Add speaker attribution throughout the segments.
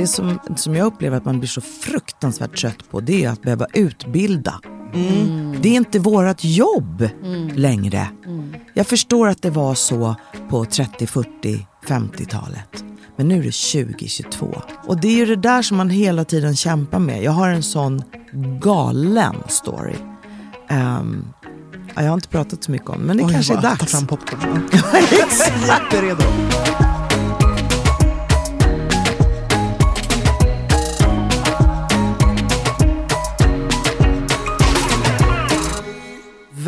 Speaker 1: Det som, som jag upplever att man blir så fruktansvärt trött på det är att behöva utbilda. Det är inte vårt jobb längre. Jag förstår att det var så på 30, 40, 50-talet. Men nu är det 2022. Och det är ju det där som man hela tiden kämpar med. Jag har en sån galen story. Ja, jag har inte pratat så mycket om men det
Speaker 2: Oj,
Speaker 1: kanske är
Speaker 2: vad- Ta
Speaker 1: dags.
Speaker 2: fram popcorn. Jätteredo.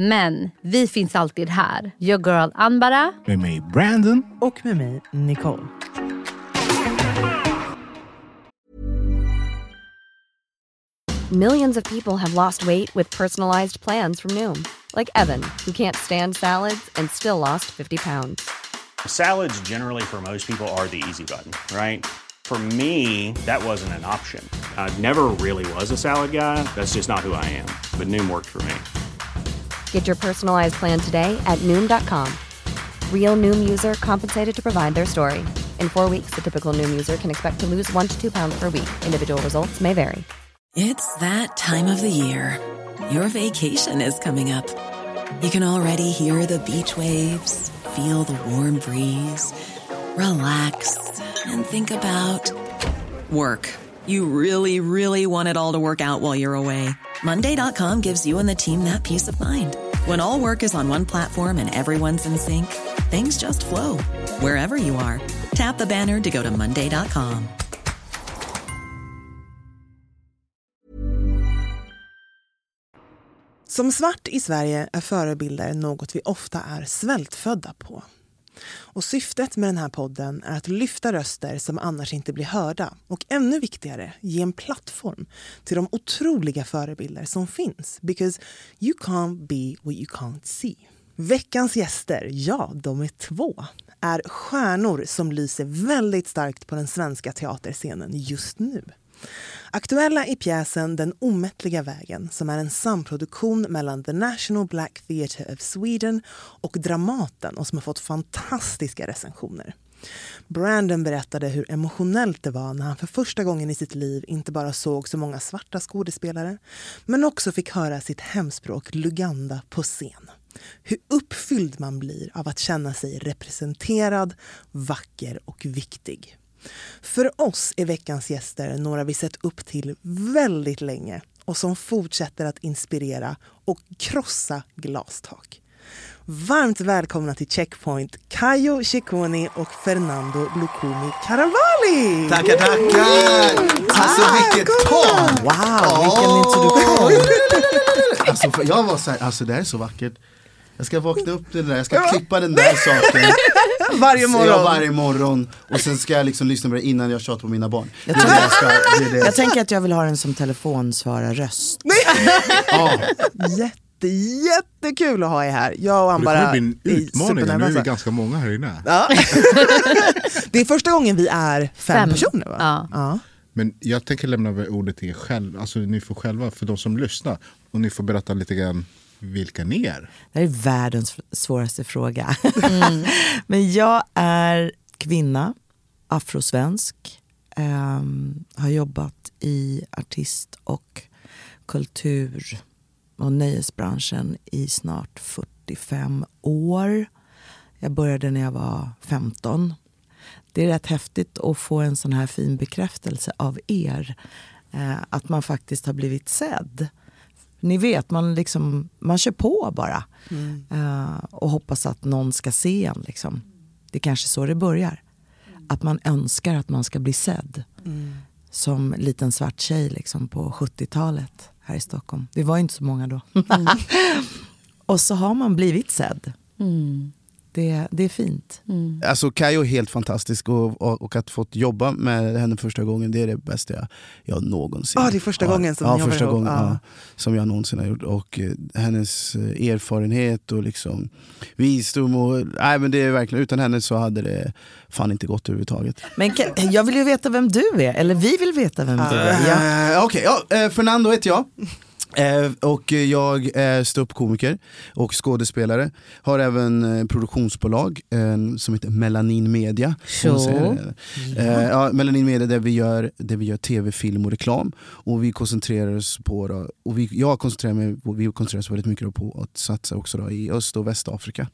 Speaker 3: Men vi finns alltid här. Your girl Anbara.
Speaker 4: Med mig Brandon.
Speaker 2: Och med mig, Nicole.
Speaker 5: Millions of people have lost weight with personalized plans from Noom, like Evan, who can't stand salads and still lost 50 pounds.
Speaker 6: Salads, generally, for most people, are the easy button, right? For me, that wasn't an option. I never really was a salad guy. That's just not who I am. But Noom worked for me.
Speaker 5: Get your personalized plan today at Noom.com. Real Noom user compensated to provide their story. In four weeks, the typical Noom user can expect to lose one to two pounds per week. Individual results may vary.
Speaker 7: It's that time of the year. Your vacation is coming up. You can already hear the beach waves, feel the warm breeze, relax, and think about work. You really, really want it all to work out while you're away. Monday.com gives you and the team that peace of mind. When all work is on one platform and everyone's in sync, things just flow wherever you are. Tap the banner to go to Monday.com.
Speaker 2: Som svart i Sverige är förebilder något vi ofta är svältfödda på. Och syftet med den här podden är att lyfta röster som annars inte blir hörda och ännu viktigare, ge en plattform till de otroliga förebilder som finns. Because you can't be what you can't see. Veckans gäster, ja, de är två, är stjärnor som lyser väldigt starkt på den svenska teaterscenen just nu. Aktuella i pjäsen Den omättliga vägen som är en samproduktion mellan The National Black Theatre of Sweden och Dramaten och som har fått fantastiska recensioner. Brandon berättade hur emotionellt det var när han för första gången i sitt liv inte bara såg så många svarta skådespelare men också fick höra sitt hemspråk Luganda på scen. Hur uppfylld man blir av att känna sig representerad, vacker och viktig. För oss är veckans gäster några vi sett upp till väldigt länge och som fortsätter att inspirera och krossa glastak. Varmt välkomna till Checkpoint, Kayo Ciccone och Fernando Lucumi Caravali!
Speaker 8: Tackar, tackar! Alltså vilket tal!
Speaker 2: Wow, vilken introduktion!
Speaker 8: Alltså, jag var så här, alltså det här är så vackert. Jag ska vakna upp till det där, jag ska klippa den där saken.
Speaker 2: Varje morgon.
Speaker 8: jag varje morgon. Och sen ska jag liksom lyssna på det innan jag tjatar på mina barn. Det är det jag ska, det det.
Speaker 1: Jag tänker att jag vill ha den som telefonsvararröst.
Speaker 8: Ja.
Speaker 2: Jätte, jättekul att ha er här. Jag och
Speaker 4: Det
Speaker 2: Ambara
Speaker 4: kommer bli en
Speaker 2: är
Speaker 4: utmaning. Nu är vi ganska många här inne.
Speaker 2: Ja. det är första gången vi är fem,
Speaker 3: Fem.
Speaker 2: personer va?
Speaker 3: Ja.
Speaker 2: ja.
Speaker 4: Men jag tänker lämna över ordet till er själv. Alltså ni får själva, för de som lyssnar. Och ni får berätta lite grann vilka ni är.
Speaker 1: Det här är världens svåraste fråga. Men jag är kvinna, afrosvensk. um, har jobbat i artist och kultur och nöjesbranschen i snart 45 år. Jag började när jag var 15. Det är rätt häftigt att få en sån här fin bekräftelse av er. Eh, att man faktiskt har blivit sedd. Ni vet, man, liksom, man kör på bara.
Speaker 2: Mm.
Speaker 1: Eh, och hoppas att någon ska se en. Liksom. Det är kanske så det börjar. Att man önskar att man ska bli sedd.
Speaker 2: Mm.
Speaker 1: Som liten svart tjej liksom, på 70-talet här i Stockholm. Det var inte så många då. och så har man blivit sedd.
Speaker 3: Mm.
Speaker 1: Det, det är fint.
Speaker 8: Alltså Kayo är helt fantastisk och, och, och att fått jobba med henne första gången det är det bästa jag, jag någonsin
Speaker 2: Ah, det är första
Speaker 8: har.
Speaker 2: gången som
Speaker 8: ja,
Speaker 2: ni
Speaker 8: första
Speaker 2: ihop.
Speaker 8: gången,
Speaker 2: Ah.
Speaker 8: ja, som jag någonsin har gjort. Och eh, hennes eh, erfarenhet och liksom visdom. Och, nej, men det är verkligen, utan henne så hade det fan inte gått överhuvudtaget.
Speaker 1: Men kan, jag vill ju veta vem du är, eller vi vill veta vem du är. Ja.
Speaker 8: Eh, Okej, ja, eh, Fernando heter jag. Eh, och jag är ståuppkomiker och skådespelare. Har även eh, produktionsbolag eh, som heter Melanin Media. Eh, ja, Melanin Media där vi gör, där vi gör tv, film och reklam. Och vi koncentrerar oss på, och vi, jag koncentrerar mig, vi koncentrerar oss väldigt mycket på att satsa också i Öst och Västafrika.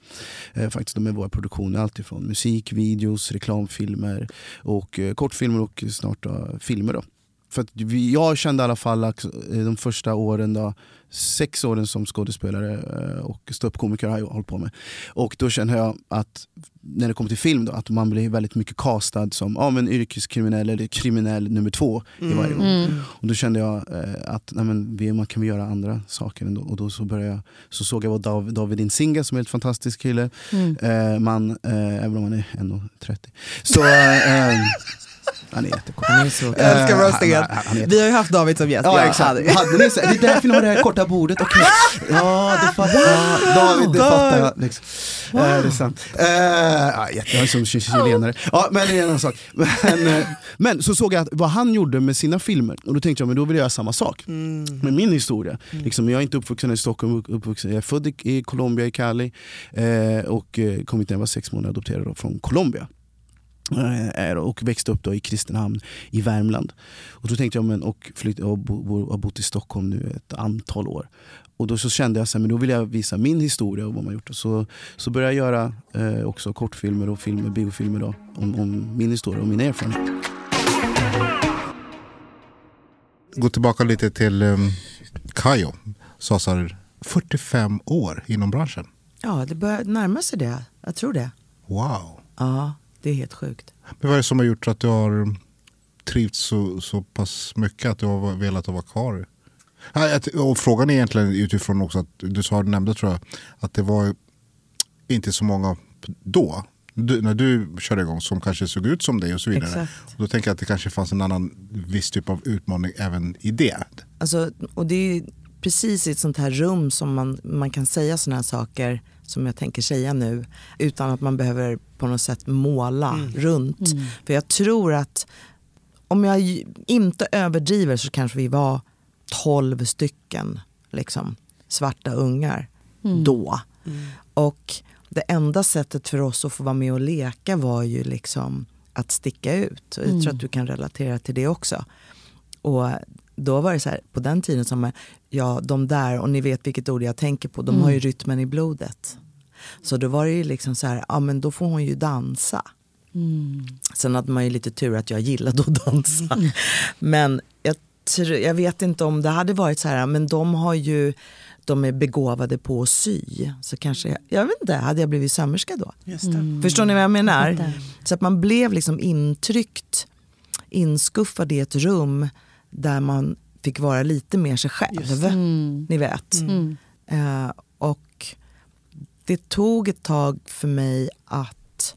Speaker 8: Faktiskt med våra produktioner, alltifrån musik, videos, reklamfilmer och kortfilmer och snart då, filmer. Då. För att vi, jag kände i alla fall eh, de första åren, då, sex åren som skådespelare eh, och ståuppkomiker har jag hållit på med. Och då kände jag att när det kommer till film, då, att man blir väldigt mycket castad som ja, men yrkeskriminell eller kriminell nummer två i varje gång. Och då kände jag eh, att nej, men, vi, man kan väl göra andra saker ändå. Och då så, började jag, så såg jag vad Dav, David Insinga som är en fantastisk kille. Eh, man, eh, även om han är 1,30. Så eh, han är jättecool.
Speaker 1: Han är så-
Speaker 2: älskar
Speaker 8: Eh, han är
Speaker 2: Vi har ju haft David som gäst.
Speaker 8: Ja
Speaker 2: Jag
Speaker 8: exakt,
Speaker 2: hade-
Speaker 8: hade ni det är därför ni har det här korta bordet, okej. Ja, det fattar jag. David, det fattar jag. Liksom. Eh, det är sant. Eh, ja, jag är som chi- chilenare. Ja, men det är en annan sak. Men, eh, men så såg jag att vad han gjorde med sina filmer, och då tänkte jag men då vill jag göra samma sak. Med min historia. Liksom, jag är inte uppvuxen i Stockholm, uppvuxen, jag är född i, i Colombia, i Cali. Eh, och eh, kom hit när jag var sex månader adopterad från Colombia. Eh, är och växte upp då i Kristinehamn i Värmland. Och då tänkte jag, men, och, flytt, har bott i Stockholm nu ett antal år. Och då så kände jag att då vill jag visa min historia och vad man gjort. Och så, så började jag göra eh, också kortfilmer och filmer, biofilmer då, om, om min historia och mina erfarenheter.
Speaker 4: Gå tillbaka lite till um, Kayo. Sasar 45 år inom branschen.
Speaker 1: Ja, det börjar närma sig det. Jag tror det.
Speaker 4: Wow.
Speaker 1: Ja, det är helt sjukt.
Speaker 4: Men vad är det som har gjort att du har trivts så, så pass mycket att du har velat vara kvar? Att- Och frågan är egentligen utifrån också att du sa, nämnde tror jag, att det var inte så många då, du, när du körde igång, som kanske såg ut som dig och så vidare.
Speaker 1: Exakt.
Speaker 4: Och då tänker jag att det kanske fanns en annan viss typ av utmaning även i det.
Speaker 1: Alltså, och det är ju precis i ett sånt här rum som man, man kan säga såna här saker som jag tänker säga nu utan att man behöver på något sätt måla runt. För jag tror att om jag inte överdriver så kanske vi var 12 stycken liksom, svarta ungar då. Och det enda sättet för oss att få vara med och leka var ju liksom att sticka ut. Och jag tror att du kan relatera till det också. Och då var det så här, på den tiden som, ja de där, och ni vet vilket ord jag tänker på, de har ju rytmen i blodet. Så då var det ju liksom så här, ja men då får hon ju dansa. Sen hade man ju lite tur att jag gillade att dansa. Men jag, jag vet inte om det hade varit så här, men de har ju, de är begåvade på att sy. Så kanske, jag, jag vet inte, hade jag blivit sömmerska då?
Speaker 2: Just det.
Speaker 1: Förstår ni vad jag menar? Så att man blev liksom intryckt, inskuffad i ett rum där man fick vara lite mer sig själv. Ni vet. Eh, och det tog ett tag för mig att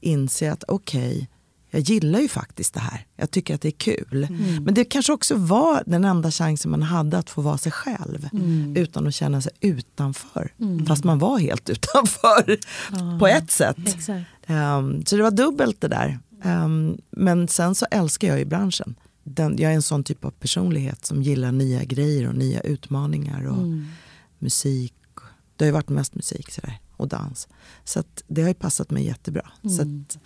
Speaker 1: inse att okej, jag gillar ju faktiskt det här. Jag tycker att det är kul. Men det kanske också var den enda chansen man hade att få vara sig själv. Utan att känna sig utanför. Fast man var helt utanför på ett sätt. Ehm, så det var dubbelt det där. Ehm, men sen så älskar jag ju branschen. Den, jag är en sån typ av personlighet som gillar nya grejer och nya utmaningar och musik. Det har ju varit mest musik sådär, och dans. Så det har ju passat mig jättebra. Så att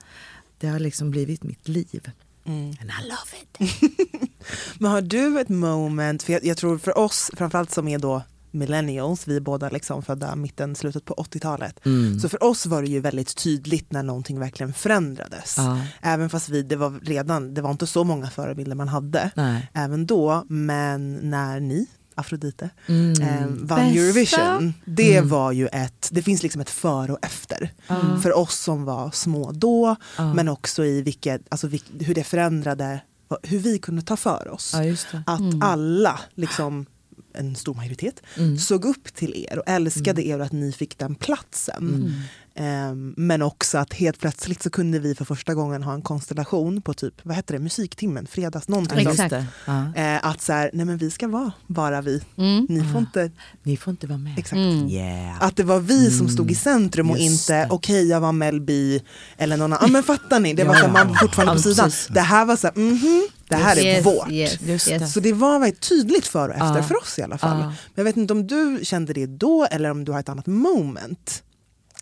Speaker 1: det har liksom blivit mitt liv. And I love it.
Speaker 2: Men har du ett moment, för jag, jag tror för oss, framförallt som är då millennials, vi är båda liksom födda mitten, slutet på 80-talet. Så för oss var det ju väldigt tydligt när någonting verkligen förändrades.
Speaker 1: Ja.
Speaker 2: Även fast vi, det var redan, det var inte så många förebilder man hade.
Speaker 1: Nej.
Speaker 2: Även då, men när ni Afrodite,
Speaker 1: Mm.
Speaker 2: eh, vann
Speaker 3: Bästa.
Speaker 2: Eurovision. Det
Speaker 1: Mm.
Speaker 2: var ju ett, det finns liksom ett före och efter.
Speaker 1: Ja.
Speaker 2: För oss som var små då, men också i vilket, alltså hur det förändrade, hur vi kunde ta för oss.
Speaker 1: Ja, just det.
Speaker 2: Att
Speaker 3: Mm.
Speaker 2: alla, liksom en stor majoritet,
Speaker 1: Mm.
Speaker 2: såg upp till er och älskade er och att ni fick den platsen.
Speaker 1: Mm.
Speaker 2: Ehm, men också att helt plötsligt så kunde vi för första gången ha en konstellation på typ, vad heter det, musiktimmen, fredags, någonting.
Speaker 3: Exakt.
Speaker 1: Just det. Ja.
Speaker 2: Eh, att så här, nej men vi ska vara bara vi.
Speaker 3: Mm.
Speaker 2: Ni får
Speaker 1: Ah.
Speaker 2: inte,
Speaker 1: Ni får inte vara med.
Speaker 2: exakt.
Speaker 3: Mm.
Speaker 1: Yeah.
Speaker 2: Att det var vi som
Speaker 1: Mm.
Speaker 2: stod i centrum och
Speaker 1: Just
Speaker 2: inte okej jag var Mel B eller någon annan. Ja men fattar ni? Det var
Speaker 1: Ja,
Speaker 2: så här, man
Speaker 1: ja.
Speaker 2: fortfarande på
Speaker 1: Ja,
Speaker 2: sidan. Det här var så här, mhm, det här är
Speaker 3: Yes,
Speaker 2: vårt.
Speaker 3: yes,
Speaker 1: Just
Speaker 3: yes.
Speaker 2: Så det var väldigt tydligt för och efter,
Speaker 1: Ja.
Speaker 2: för oss i alla fall.
Speaker 1: Ja.
Speaker 2: Men jag vet inte om du kände det då eller om du har ett annat moment.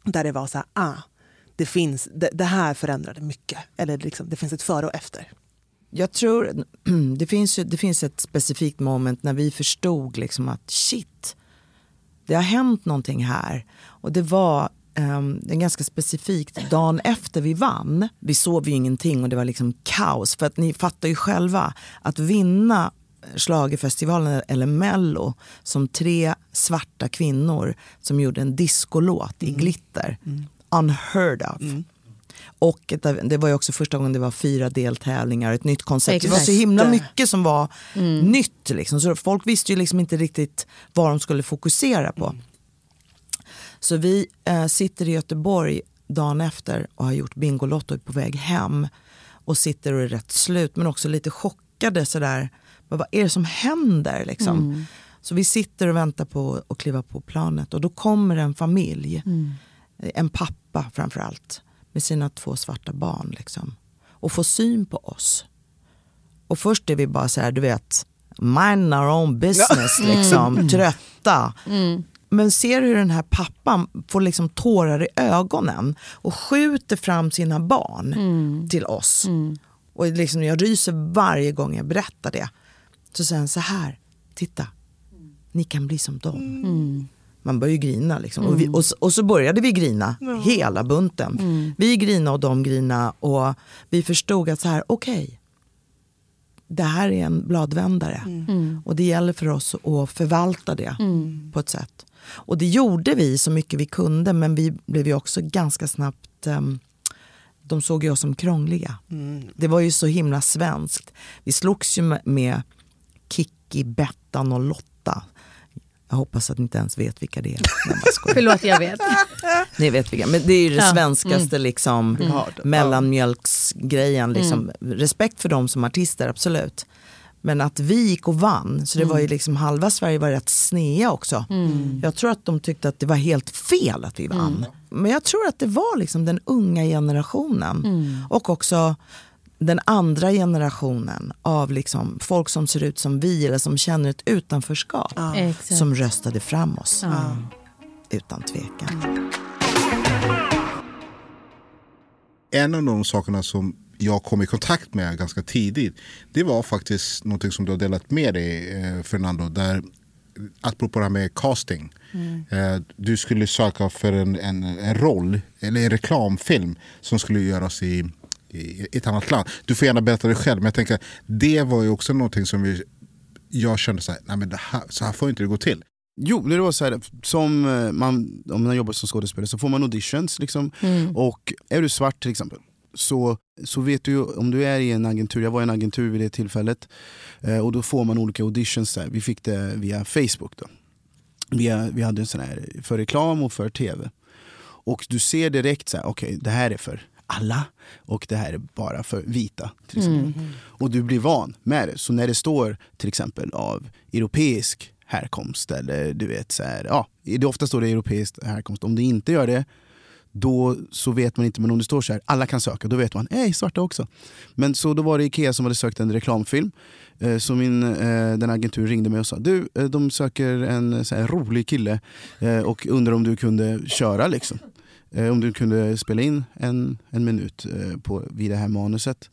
Speaker 2: Där det var så här, ah, det, finns, det, det här förändrade mycket. Eller liksom, det finns ett före och efter.
Speaker 1: Jag tror det finns, ju, det finns ett specifikt moment när vi förstod liksom att shit, det har hänt någonting här. Och det var um, en ganska specifikt dagen efter vi vann. Vi sov ju ingenting och det var liksom kaos. För att ni fattar ju själva att vinna schlagerfestivalen eller mello som tre svarta kvinnor som gjorde en discolåt i glitter. Unheard of. Och ett, det var ju också första gången det var fyra deltävlingar, ett nytt koncept. Det var så
Speaker 3: Exakt.
Speaker 1: himla mycket som var nytt. Liksom. Så folk visste ju liksom inte riktigt vad de skulle fokusera på. Så vi eh, sitter i Göteborg dagen efter och har gjort Bingolotto på väg hem. Och sitter och är rätt slut men också lite chockade sådär. Men vad är det som händer liksom? Så vi sitter och väntar på att kliva på planet och då kommer en familj. En pappa framförallt med sina två svarta barn liksom. Och får syn på oss. Och först är vi bara så här, du vet, mind our own business liksom, trötta. Men ser hur den här pappan får liksom tårar i ögonen och skjuter fram sina barn till oss. Och liksom jag ryser varje gång jag berättar det. Så säger han så här, titta, ni kan bli som dem. Man börjar ju grina liksom. Och, vi, och, s- och så började vi grina, hela bunten. Vi grina och de grina och vi förstod att så här, okej, det här är en bladvändare. Och det gäller för oss att förvalta det på ett sätt. Och det gjorde vi så mycket vi kunde men vi blev ju också ganska snabbt ehm, de såg ju oss som krångliga. Det var ju så himla svenskt. Vi slogs ju med, Kikki, Bettan och Lotta. Jag hoppas att ni inte ens vet vilka det är.
Speaker 3: Förlåt, jag vet.
Speaker 1: Ni vet vilka. Men det är ju det
Speaker 3: Ja.
Speaker 1: svenskaste liksom, mellanmjölksgrejen. Liksom. Respekt för dem som artister, absolut. Men att vi gick och vann, så det var ju liksom halva Sverige var rätt snea också. Jag tror att de tyckte att det var helt fel att vi vann. Men jag tror att det var liksom den unga generationen. Och också den andra generationen av liksom folk som ser ut som vi eller som känner ett utanförskap.
Speaker 3: Exakt.
Speaker 1: Som röstade fram oss. Utan tvekan.
Speaker 4: En av de sakerna som jag kom i kontakt med ganska tidigt. Det var faktiskt någonting som du har delat med dig eh, Fernando. Där, apropå det här med casting. Eh, du skulle söka för en, en, en roll, eller en reklamfilm som skulle göras i, i ett annat land. Du får gärna berätta det själv men jag tänker det var ju också någonting som vi, jag kände så här, nej men det här, så här får inte det gå till.
Speaker 8: Jo, det var så här, som eh, man, om man jobbar som skådespelare så får man auditions. Liksom. Och är du svart till exempel så, så vet du ju om du är i en agentur, jag var i en agentur vid det tillfället eh, och då får man olika auditions där. Vi fick det via Facebook då. Via, vi hade en sån här för reklam och för tv. Och du ser direkt så här, okej det här är för alla och det här är bara för vita. Till exempel. Och du blir van med det. Så när det står till exempel av europeisk härkomst eller du vet så här, ja, det ofta står det europeisk härkomst. Om det inte gör det då så vet man inte, men om det står så här, alla kan söka, då vet man, hej svarta också. Men så då var det Ikea som hade sökt en reklamfilm. Eh, så min, eh, den agentur ringde mig och sa, du eh, de söker en så här, rolig kille och undrar om du kunde köra liksom. Om du kunde spela in en, en minut på, vid det här manuset.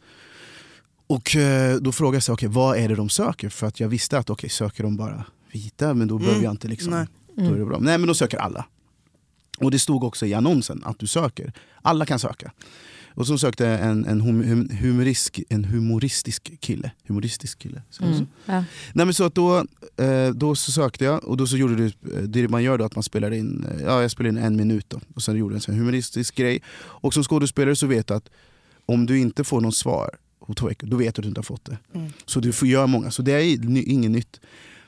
Speaker 8: Och då frågade jag, så, okay, vad är det de söker? För att jag visste att okay, söker de bara vita, men då behöver jag inte liksom,
Speaker 2: Nej.
Speaker 8: då är det bra. Nej men de söker alla. Och det stod också i annonsen att du söker. Alla kan söka. Och så sökte en, en, hum, hum, humorisk, en humoristisk kille. Humoristisk kille.
Speaker 3: Mm. Ja.
Speaker 8: Nej, men så att då, eh, då så sökte jag och då så gjorde du, eh, det man gör då att man spelar in, eh, ja jag spelade in en minut då. Och sen gjorde jag en humoristisk grej. Och som skådespelare så vet du att om du inte får något svar på två veckor, då vet du att du inte har fått det.
Speaker 2: Mm.
Speaker 8: Så du får göra många, så det är inget nytt.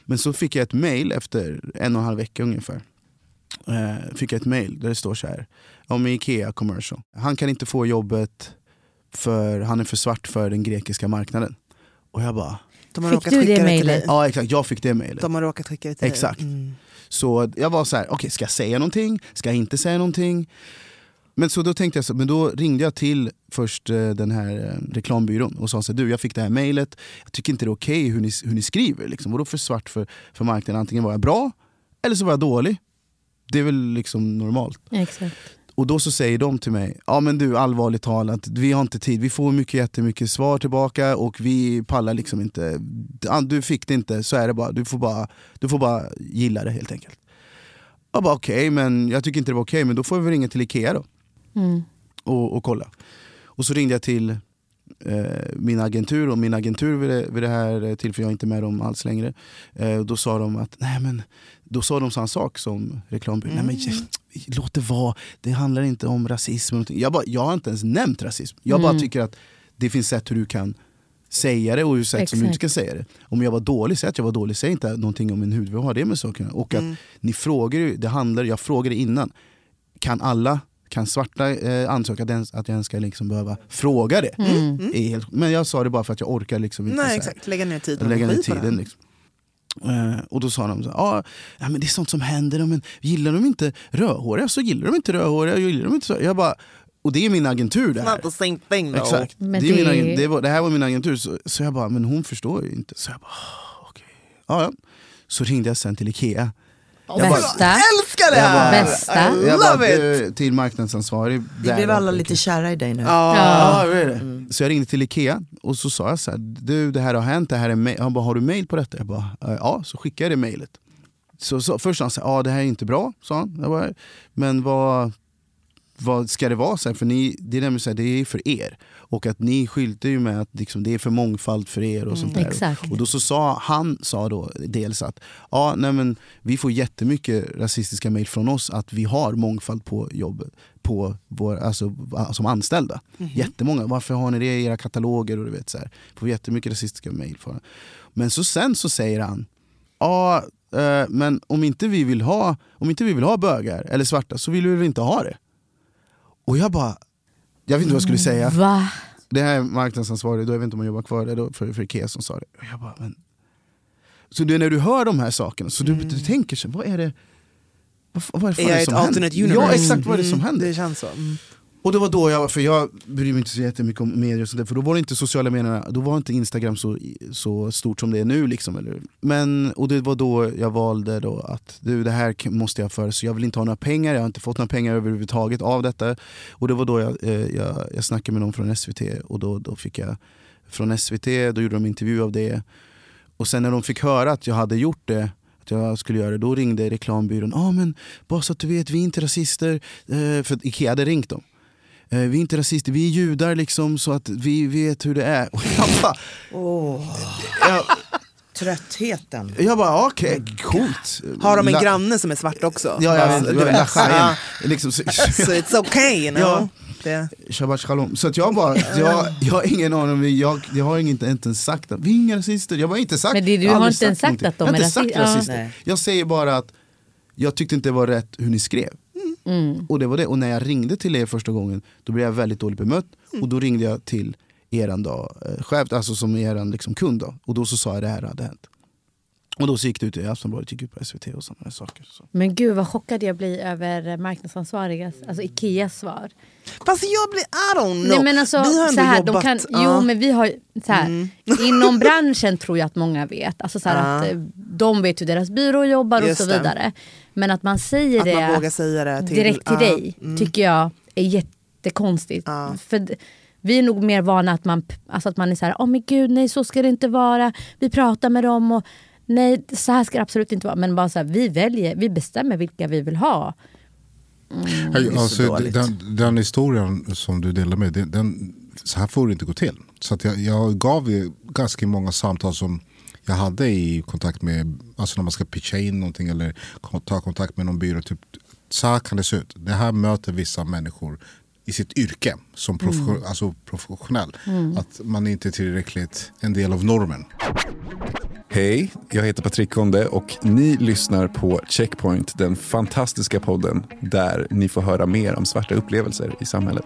Speaker 8: Men så fick jag ett mail efter en och en halv vecka ungefär. Eh, fick jag ett mail där det står så här, om Ikea commercial. Han kan inte få jobbet för han är för svart för den grekiska marknaden. Och jag bara,
Speaker 2: De har
Speaker 3: Fick
Speaker 2: råkat
Speaker 3: du det
Speaker 2: skicka det till
Speaker 3: mejlet?
Speaker 8: ja exakt, jag fick det mailet.
Speaker 2: De har råkat skicka det till
Speaker 8: Exakt.
Speaker 2: dig. Mm.
Speaker 8: Så jag var så här, okej ska jag säga någonting? Ska jag inte säga någonting? Men så då tänkte jag, så, men då ringde jag till först eh, den här eh, reklambyrån och sa så här, du jag fick det här mejlet, jag tycker inte det är okej hur, ni, hur ni skriver. Liksom. Vadå för svart för, för marknaden? Antingen var jag bra eller så var jag dålig. Det är väl liksom normalt.
Speaker 3: Exakt.
Speaker 8: Och då så säger de till mig, ja men du allvarligt talat, vi har inte tid, vi får mycket jättemycket svar tillbaka och vi pallar liksom inte. Du fick det inte, så är det bara. Du får bara, du får bara gilla det helt enkelt. Jag bara okej, men jag tycker inte det var okej, men då får vi ringa till Ikea då
Speaker 3: Mm.
Speaker 8: och, och kolla. Och så ringde jag till min agentur och min agentur vid det, vid det här eh, tillfället, jag är inte med dem alls längre. Eh, då sa de att, nej men, då sa de samma sak som reklambyrån. Nej, men, låt det vara, det handlar inte om rasism. eller någonting." Jag, bara, jag har inte ens nämnt rasism. Jag bara
Speaker 3: Mm.
Speaker 8: tycker att det finns sätt hur du kan säga det och hur sätt som du inte ska säga det. Om jag var dålig, säg att jag var dålig. Säg inte någonting om min hud, vad har det med saken Och att
Speaker 2: Mm.
Speaker 8: ni frågar, det handlar, jag frågade innan, kan alla, kan svarta eh, ansöka att att jag ens ska liksom behöva fråga det?
Speaker 3: Mm.
Speaker 8: Är helt, men jag sa det bara för att jag orkar liksom inte
Speaker 2: Nej exakt, lägga ner tiden och
Speaker 8: lägga ner
Speaker 2: energi på det.
Speaker 8: tiden. Liksom. Eh, och då sa de så här, ah, ja, men det är sånt som händer, men gillar de inte rödhåriga så gillar de inte rödhåriga. Gillar de inte så. Jag bara, och det är min agentur det här.
Speaker 2: Not the same thing though.
Speaker 8: Exakt. Det, är
Speaker 3: det-
Speaker 8: min det, var, det här var min agentur. Så, så jag bara, men hon förstår ju inte. Så jag bara, ah, okej. Ja, ja. Så ringde jag sen till Ikea. Jag bara-
Speaker 3: Bästa.
Speaker 2: Älskar det
Speaker 8: Jag bara-
Speaker 2: här!
Speaker 3: Bästa.
Speaker 2: I
Speaker 8: Jag bara, du, till marknadsansvarig.
Speaker 1: Vi blev alla lite
Speaker 8: Ikea.
Speaker 1: kära i dig nu.
Speaker 2: Ja.
Speaker 8: Ja, det är det. Så jag ringde till Ikea och så sa jag så här, du det här har hänt, det här är. Han bara, har du mail på detta? Jag bara, "Eh, ja, så skickade jag det mailet. Så, så först sa han så här, ja det här är inte bra, sa han. Jag bara, men vad, vad ska det vara? Så här, för ni, det är nämligen så här, det är för er. Och att ni skyltar ju med att liksom, det är för mångfald för er och sånt där.
Speaker 3: Exakt.
Speaker 8: Och då så sa han sa då dels att ja, nej men, vi får jättemycket rasistiska mejl från oss att vi har mångfald på jobb på vår, alltså, som anställda. Jättemånga. Varför har ni det i era kataloger? Och du vet, så här. Får jättemycket rasistiska mejl. Men så sen så säger han ja, eh, men om inte, vi vill ha, om inte vi vill ha bögar eller svarta så vill vi väl inte ha det. Och jag bara, jag vet inte vad jag skulle säga.
Speaker 3: Va?
Speaker 8: Det här är marknadsansvarig, då jag vet inte om han jobbar kvar där, då, för, för Ikea som sa det. Och jag bara, men... Så det är när du hör de här sakerna, så du, du tänker så, vad är det vad, vad är, det
Speaker 2: Är jag
Speaker 8: det
Speaker 2: ett
Speaker 8: som händer?
Speaker 2: alternate universe?
Speaker 8: Ja exakt vad är det som
Speaker 2: Mm,
Speaker 8: händer.
Speaker 2: Det känns så. Mm.
Speaker 8: Och det var då jag, för jag bryr mig inte så jättemycket om medier och sånt där, för då var det inte sociala medierna, då var inte Instagram så, så stort som det är nu. Liksom, eller? Men, och det var då jag valde då att du, det här måste jag för så jag vill inte ha några pengar, jag har inte fått några pengar överhuvudtaget av detta. Och det var då jag, eh, jag, jag snackade med någon från SVT och då, då fick jag från SVT, då gjorde de intervju av det. Och sen när de fick höra att jag hade gjort det, att jag skulle göra det, då ringde reklambyrån. Ja ah, men bara så att du vet, vi är inte rasister. Eh, för Ikea hade ringt dem. Eh, vi är inte rasister, vi är judar liksom så att vi vet hur det är. Och jag bara,
Speaker 1: Åh,
Speaker 8: jag,
Speaker 1: tröttheten.
Speaker 8: jag bara okej, coolt.
Speaker 2: Har de en
Speaker 8: La-
Speaker 2: granne som är svart också?
Speaker 8: Ja, jag vet.
Speaker 2: du vet. Ja.
Speaker 8: Liksom, så,
Speaker 2: So it's okay you know.
Speaker 8: Ja.
Speaker 2: Det.
Speaker 8: Shabbat shalom. Så att jag bara, jag, jag har ingen aning, jag, jag har inte, inte ens sagt att vi är inga rasister. Jag har inte sagt,
Speaker 3: Men det- du
Speaker 8: jag
Speaker 3: har
Speaker 8: aldrig
Speaker 3: inte ens sagt
Speaker 8: någonting.
Speaker 3: att de
Speaker 8: jag har
Speaker 3: är
Speaker 8: inte sagt
Speaker 3: rasi- ja.
Speaker 8: rasister. Jag säger bara att jag tyckte inte det var rätt hur ni skrev.
Speaker 3: Mm.
Speaker 8: Och det var det. Och när jag ringde till er första gången, då blev jag väldigt dåligt bemött. Och då ringde jag till eran då, eh, chef, alltså som eran liksom kund då. Och då så sa jag det här hade hänt. Och då så gick det ut i Aftonbladet, gick ut på SVT och sådana saker. Så.
Speaker 3: Men gud vad chockad jag blir över marknadsansvarigas, alltså Ikeas svar.
Speaker 2: Fast jag blir, I don't know.
Speaker 3: Nej, men alltså,
Speaker 2: vi har ändå
Speaker 3: så här,
Speaker 2: jobbat.
Speaker 3: de kan,
Speaker 2: ja.
Speaker 3: Jo men vi har, så här, inom branschen tror jag att många vet. Alltså, så här,
Speaker 2: Ja.
Speaker 3: att, eh, de vet hur deras byrå jobbar och
Speaker 2: Just
Speaker 3: så
Speaker 2: det.
Speaker 3: Men att man säger
Speaker 2: Att
Speaker 3: det
Speaker 2: man vågar säga det till,
Speaker 3: direkt till
Speaker 2: ja.
Speaker 3: dig tycker jag är jättekonstigt.
Speaker 2: Ja.
Speaker 3: För vi är nog mer vana att man, alltså att man är så här, åh men gud nej så ska det inte vara. Vi pratar med dem och nej så här ska det absolut inte vara. Men bara så här, vi väljer, vi bestämmer vilka vi vill ha.
Speaker 1: Är så
Speaker 4: alltså, den, den historien som du delade med, den, den, så här får det inte gå till. Så att jag, jag gav ju ganska många samtal som jag hade i kontakt med, alltså när man ska pitcha in någonting eller ta kontakt med någon byrå. Typ, så här kan det se ut. Det här möter vissa människor i sitt yrke som profession, alltså professionell. Att man inte är tillräckligt en del av normen.
Speaker 9: Hej, jag heter Patrik Konde och ni lyssnar på Checkpoint, den fantastiska podden där ni får höra mer om svarta upplevelser i samhället.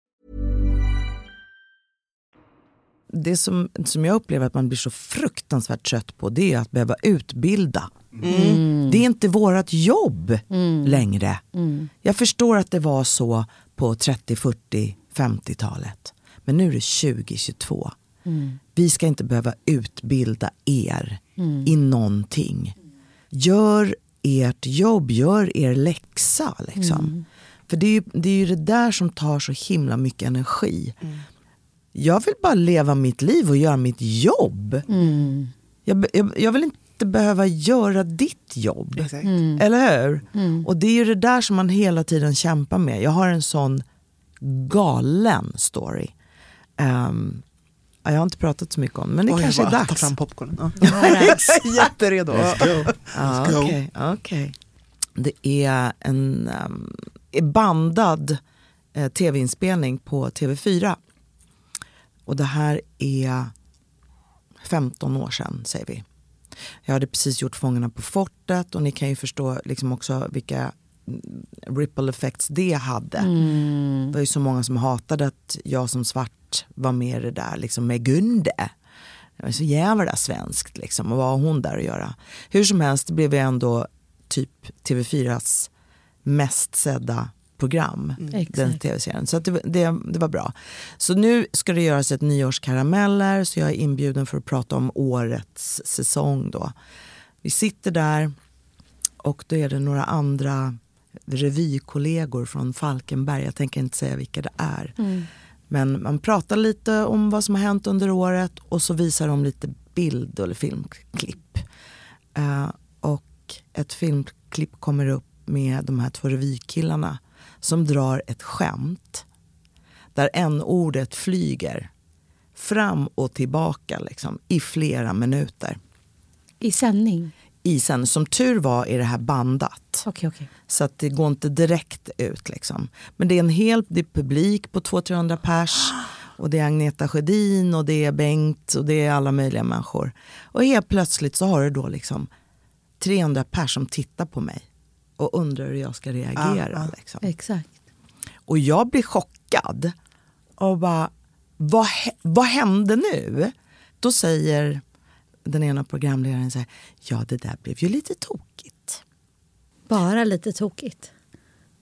Speaker 1: Det som, som jag upplever att man blir så fruktansvärt trött på det är att behöva utbilda. Det är inte vårt jobb längre. Jag förstår att det var så på 30, 40, 50-talet. Men nu är det 2022. Vi ska inte behöva utbilda er i någonting. Gör ert jobb, gör er läxa. Liksom. För det är, ju, det är ju det där som tar så himla mycket energi. Jag vill bara leva mitt liv och göra mitt jobb. Jag, be- jag, jag vill inte behöva göra ditt jobb.
Speaker 2: Exakt.
Speaker 1: Eller hur? Och det är ju det där som man hela tiden kämpar med. Jag har en sån galen story. Ja, jag har inte pratat så mycket om men det
Speaker 2: Oj,
Speaker 1: kanske är
Speaker 2: jag
Speaker 1: dags.
Speaker 2: tar fram popcornen. Ja. jag är jätteredo.
Speaker 1: Ja,
Speaker 4: go.
Speaker 1: Okej, okej. Det är en um, bandad eh, tv-inspelning på TV4. Och det här är 15 år sedan, säger vi. Jag hade precis gjort Fångarna på fortet och ni kan ju förstå liksom också vilka mm, ripple effects det hade. Det var ju så många som hatade att jag som svart var med i det där liksom med Gunde. Det var så jävla svenskt liksom och vad har hon där att göra? Hur som helst blev jag ändå typ TV4s mest sedda program. Den
Speaker 3: Exakt.
Speaker 1: tv-serien. Så det, det, det var bra. Så nu ska det göras ett nyårskarameller så jag är inbjuden för att prata om årets säsong då. Vi sitter där och då är det några andra revykollegor från Falkenberg. Jag tänker inte säga vilka det är. Men man pratar lite om vad som har hänt under året och så visar de lite bild eller filmklipp. Eh, och ett filmklipp kommer upp med de här två revykillarna som drar ett skämt där en ordet flyger fram och tillbaka liksom, i flera minuter.
Speaker 3: I sändning?
Speaker 1: I sen, som tur var är det här bandat.
Speaker 3: Okej, okej.
Speaker 1: Så att det går inte direkt ut. Liksom. Men det är en hel det är publik på 200-300 pers. Och det är Agneta Sjödin och det är Bengt och det är alla möjliga människor. Och helt plötsligt så har du då liksom 300 pers som tittar på mig och undrar hur jag ska reagera. Liksom.
Speaker 3: Exakt.
Speaker 1: Och jag blir chockad. Och bara, vad, vad hände nu? Då säger den ena programledaren så här, ja det där blev ju lite tokigt.
Speaker 3: Bara lite tokigt.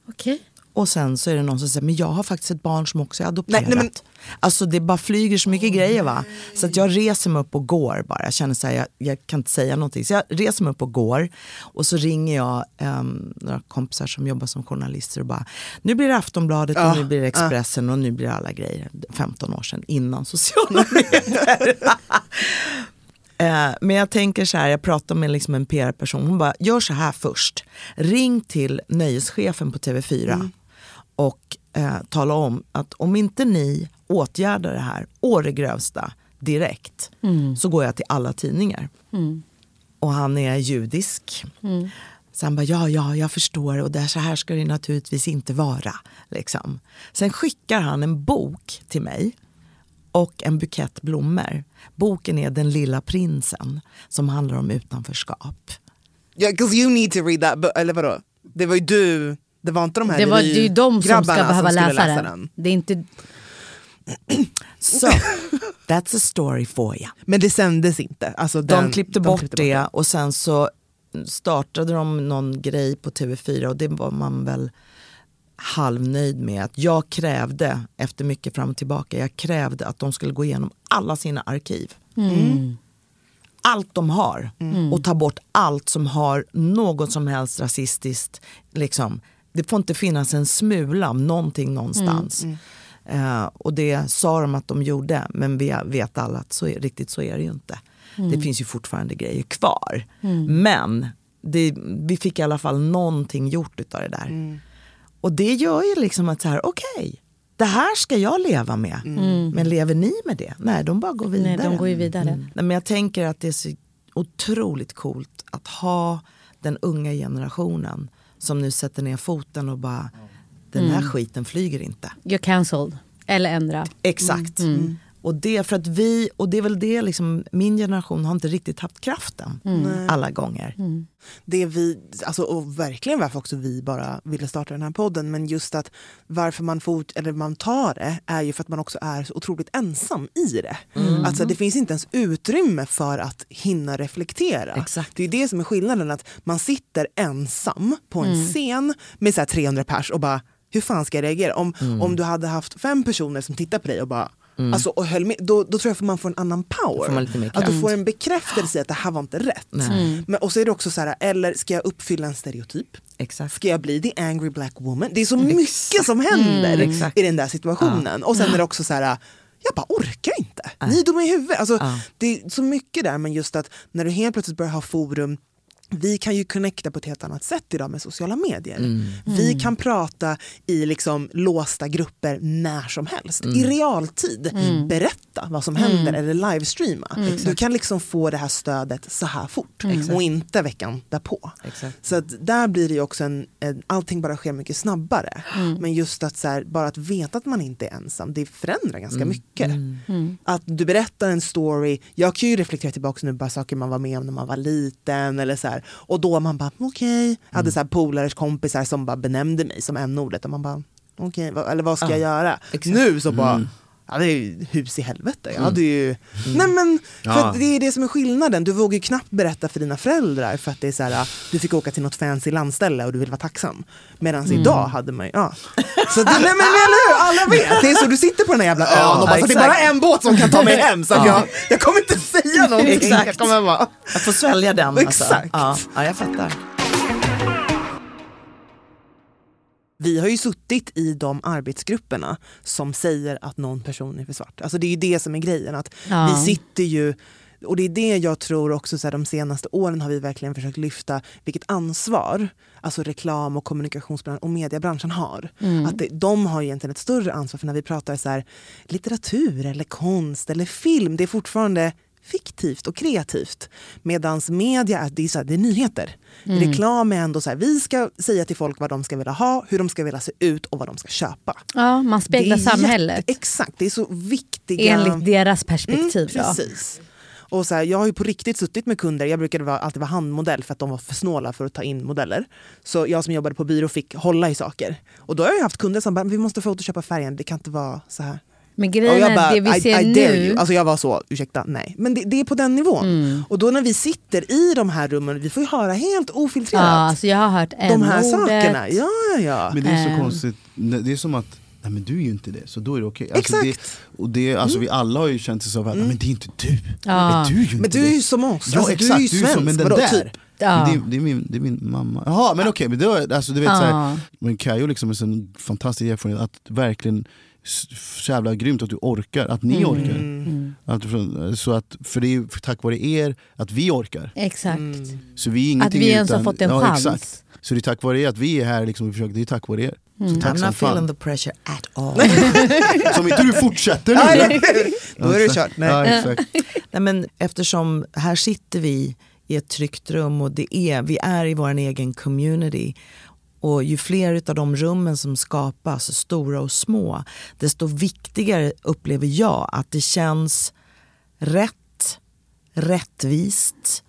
Speaker 3: Okej.
Speaker 1: Och sen så är det någon som säger, men jag har faktiskt ett barn som också är adopterat.
Speaker 2: Nej, nej, men-
Speaker 1: Alltså det bara flyger så mycket grejer va. Så att jag reser mig upp och går bara. Jag känner så här, jag, jag kan inte säga någonting. Så jag reser mig upp och går. Och så ringer jag um, några kompisar som jobbar som journalister och bara, nu blir det Aftonbladet och
Speaker 2: Ja,
Speaker 1: nu blir det Expressen och nu blir det alla grejer. 15 år sedan innan sociala medier. Eh, Men jag tänker så här, jag pratar med liksom en PR-person, hon bara, gör så här först. Ring till nöjeschefen på TV4 och eh, tala om att om inte ni åtgärdar det här å det grövsta direkt så går jag till alla tidningar. och han är judisk. Så han bara, ja, ja, jag förstår och det, så här ska det naturligtvis inte vara. Liksom. Sen skickar han en bok till mig och en bukett blommor. Boken är Den lilla prinsen som handlar om utanförskap.
Speaker 2: Yeah, 'cause you need to read that book. Eller vadå? Det var ju du, det var inte de här
Speaker 3: Det, var, det är ju de som ska behöva
Speaker 2: skulle
Speaker 3: läsa, den. Det är inte...
Speaker 1: Så, that's a story for you.
Speaker 2: Men det sändes inte? Alltså den,
Speaker 1: de klippte bort det och sen så startade de någon grej på TV4 och det var man väl halvnöjd med. Att jag krävde, efter mycket fram och tillbaka, jag krävde att de skulle gå igenom alla sina arkiv.
Speaker 3: Mm.
Speaker 1: Allt de har och ta bort allt som har något som helst rasistiskt. Liksom. Det får inte finnas en smula av någonting någonstans. Eh, och det sa de att de gjorde, men vi vet alla att så är, riktigt så är det ju inte. Det finns ju fortfarande grejer kvar. Men det, vi fick i alla fall någonting gjort utav det där. Och det gör ju liksom att så här, okej, det här ska jag leva med. Men lever ni med det? Nej, de bara går vidare.
Speaker 3: Nej, de går ju vidare.
Speaker 1: Nej, men jag tänker att det är så otroligt coolt att ha den unga generationen som nu sätter ner foten och bara, den här skiten flyger inte.
Speaker 3: You're cancelled. Eller ändra.
Speaker 1: Exakt. Och det för att vi, och det är väl det liksom, min generation har inte riktigt haft kraften alla gånger.
Speaker 2: det vi, alltså, och verkligen varför också vi bara ville starta den här podden, men just att varför man, fort, eller man tar det är ju för att man också är så otroligt ensam i det. Alltså, det finns inte ens utrymme för att hinna reflektera.
Speaker 1: Exakt.
Speaker 2: Det är det som är skillnaden, att man sitter ensam på en scen med så här 300 pers och bara hur fan ska jag reagera? Om, om du hade haft fem personer som tittar på dig och bara Alltså, och höll med, då, då tror jag att man får en annan power.
Speaker 1: Får man lite mer
Speaker 2: att du får en bekräftelse i att det här var inte rätt. Men, och så är det också så här, eller ska jag uppfylla en stereotyp?
Speaker 1: Exakt.
Speaker 2: Ska jag bli the angry black woman? Det är så mycket som händer
Speaker 1: Mm,
Speaker 2: i den där situationen. Och sen är det också så här, jag bara orkar inte. Ni är dumma i huvudet. Alltså,
Speaker 1: Ja.
Speaker 2: Det är så mycket där, men just att när du helt plötsligt börjar ha forum vi kan ju connecta på ett helt annat sätt idag med sociala medier.
Speaker 1: Mm.
Speaker 2: Vi kan prata i liksom låsta grupper när som helst.
Speaker 1: Mm.
Speaker 2: I realtid. Berätta vad som händer eller livestreama. Du kan liksom få det här stödet så här fort och inte veckan därpå.
Speaker 1: Exakt.
Speaker 2: Så att där blir det ju också en, en, allting bara sker mycket snabbare. Men just att så här, bara att veta att man inte är ensam, det förändrar ganska mycket. Att du berättar en story, jag kan ju reflektera tillbaka nu bara saker man var med om när man var liten eller så här. Och då man bara okej, jag hade så här polares kompisar som bara benämnde mig som n-ordet och man bara okej, vad- eller vad ska jag göra? Nu så bara Ja, det är ju hus i helvete. Jag hade ju... Nej men, för
Speaker 8: Ja.
Speaker 2: det är det som är skillnaden. Du vågar ju knappt berätta för dina föräldrar för att det är så här, du fick åka till något fancy landställe och du vill vara tacksam. Medan idag hade man ju, ja. Så det, nej, men eller hur, alla vet. Det är så, du sitter på den här jävla ön och bara, så det är bara en båt som kan ta mig hem. Så jag, jag kommer inte säga någonting.
Speaker 1: Exakt.
Speaker 2: Jag kommer bara...
Speaker 1: Att få svälja den. Alltså.
Speaker 2: Exakt.
Speaker 1: Ja, ja, jag fattar.
Speaker 2: Vi har ju suttit i de arbetsgrupperna som säger att någon person är för svart. Alltså det är ju det som är grejen. Att
Speaker 3: Ja.
Speaker 2: Vi sitter ju, och det är det jag tror också så här, de senaste åren har vi verkligen försökt lyfta vilket ansvar alltså reklam och kommunikationsbranschen och mediebranschen har. Att det, de har egentligen ett större ansvar för när vi pratar så här, litteratur eller konst eller film, det är fortfarande fiktivt och kreativt. Medan media det är, så här, det är nyheter. Reklam är ändå så här, vi ska säga till folk vad de ska vilja ha, hur de ska vilja se ut och vad de ska köpa.
Speaker 3: Ja, man speglar samhället
Speaker 2: Jätte, exakt, det är så viktiga...
Speaker 3: enligt deras perspektiv.
Speaker 2: Mm, precis. Och så här, jag har ju på riktigt suttit med kunder, jag brukade vara, alltid vara handmodell för att de var för snåla för att ta in modeller. Så jag som jobbade på byrå fick hålla i saker. Och då har jag haft kunder som bara, vi måste photoshoppa färgen, det kan inte vara så här.
Speaker 3: Men
Speaker 2: Och
Speaker 3: grejen är
Speaker 2: bara,
Speaker 3: det vi
Speaker 2: I,
Speaker 3: ser
Speaker 2: I dare
Speaker 3: nu.
Speaker 2: you. Alltså jag var så, ursäkta, nej. Men det, det är på den nivån.
Speaker 3: Mm.
Speaker 2: Och då när vi sitter i de här rummen, vi får ju höra helt
Speaker 3: ja,
Speaker 2: ofiltrerat.
Speaker 3: alltså jag har hört
Speaker 2: de här
Speaker 3: n-ordet.
Speaker 2: sakerna. Ja, ja, ja.
Speaker 8: Men det är så
Speaker 3: Ehm.
Speaker 8: konstigt, det är som att Nej men du är ju inte det, så då är det okej. Alltså
Speaker 2: Exakt.
Speaker 8: det, och det, alltså vi alla har ju känt så att, "Nej, men det är inte du.
Speaker 3: Ja.
Speaker 8: Men du är ju inte
Speaker 2: Men du är
Speaker 8: det.
Speaker 2: ju som oss,
Speaker 8: Ja
Speaker 2: alltså,
Speaker 8: exakt,
Speaker 2: du är ju svensk.
Speaker 8: så, men den
Speaker 2: Vadå,
Speaker 8: där.
Speaker 2: typ?
Speaker 3: Ja.
Speaker 8: Men det, det, är min, det är min mamma. Jaha men okej, men då, alltså, du vet, så
Speaker 3: Ja.
Speaker 8: här, men Kajo liksom är en fantastisk erfarenhet att verkligen så jävla grymt att du orkar, att ni
Speaker 2: Mm.
Speaker 8: orkar. Att, från- så att, för det är tack vare er att vi orkar.
Speaker 3: Exakt.
Speaker 8: Så vi är ingenting
Speaker 3: Att vi ens har fått en
Speaker 8: ja,
Speaker 3: chans.
Speaker 8: Exakt. Så det är tack vare er att vi är här, liksom, försöker, det är tack vare er.
Speaker 3: Mm.
Speaker 8: Så tack
Speaker 1: I'm not feeling the pressure at all.
Speaker 8: Som inte du fortsätter nu.
Speaker 2: Då är det kört. Nej.
Speaker 8: Ja, exakt.
Speaker 1: Nej, men eftersom här sitter vi i ett tryggt rum och det är, vi är i vår egen community. Och ju fler av de rummen som skapas, stora och små, desto viktigare upplever jag att det känns rätt, rättvist,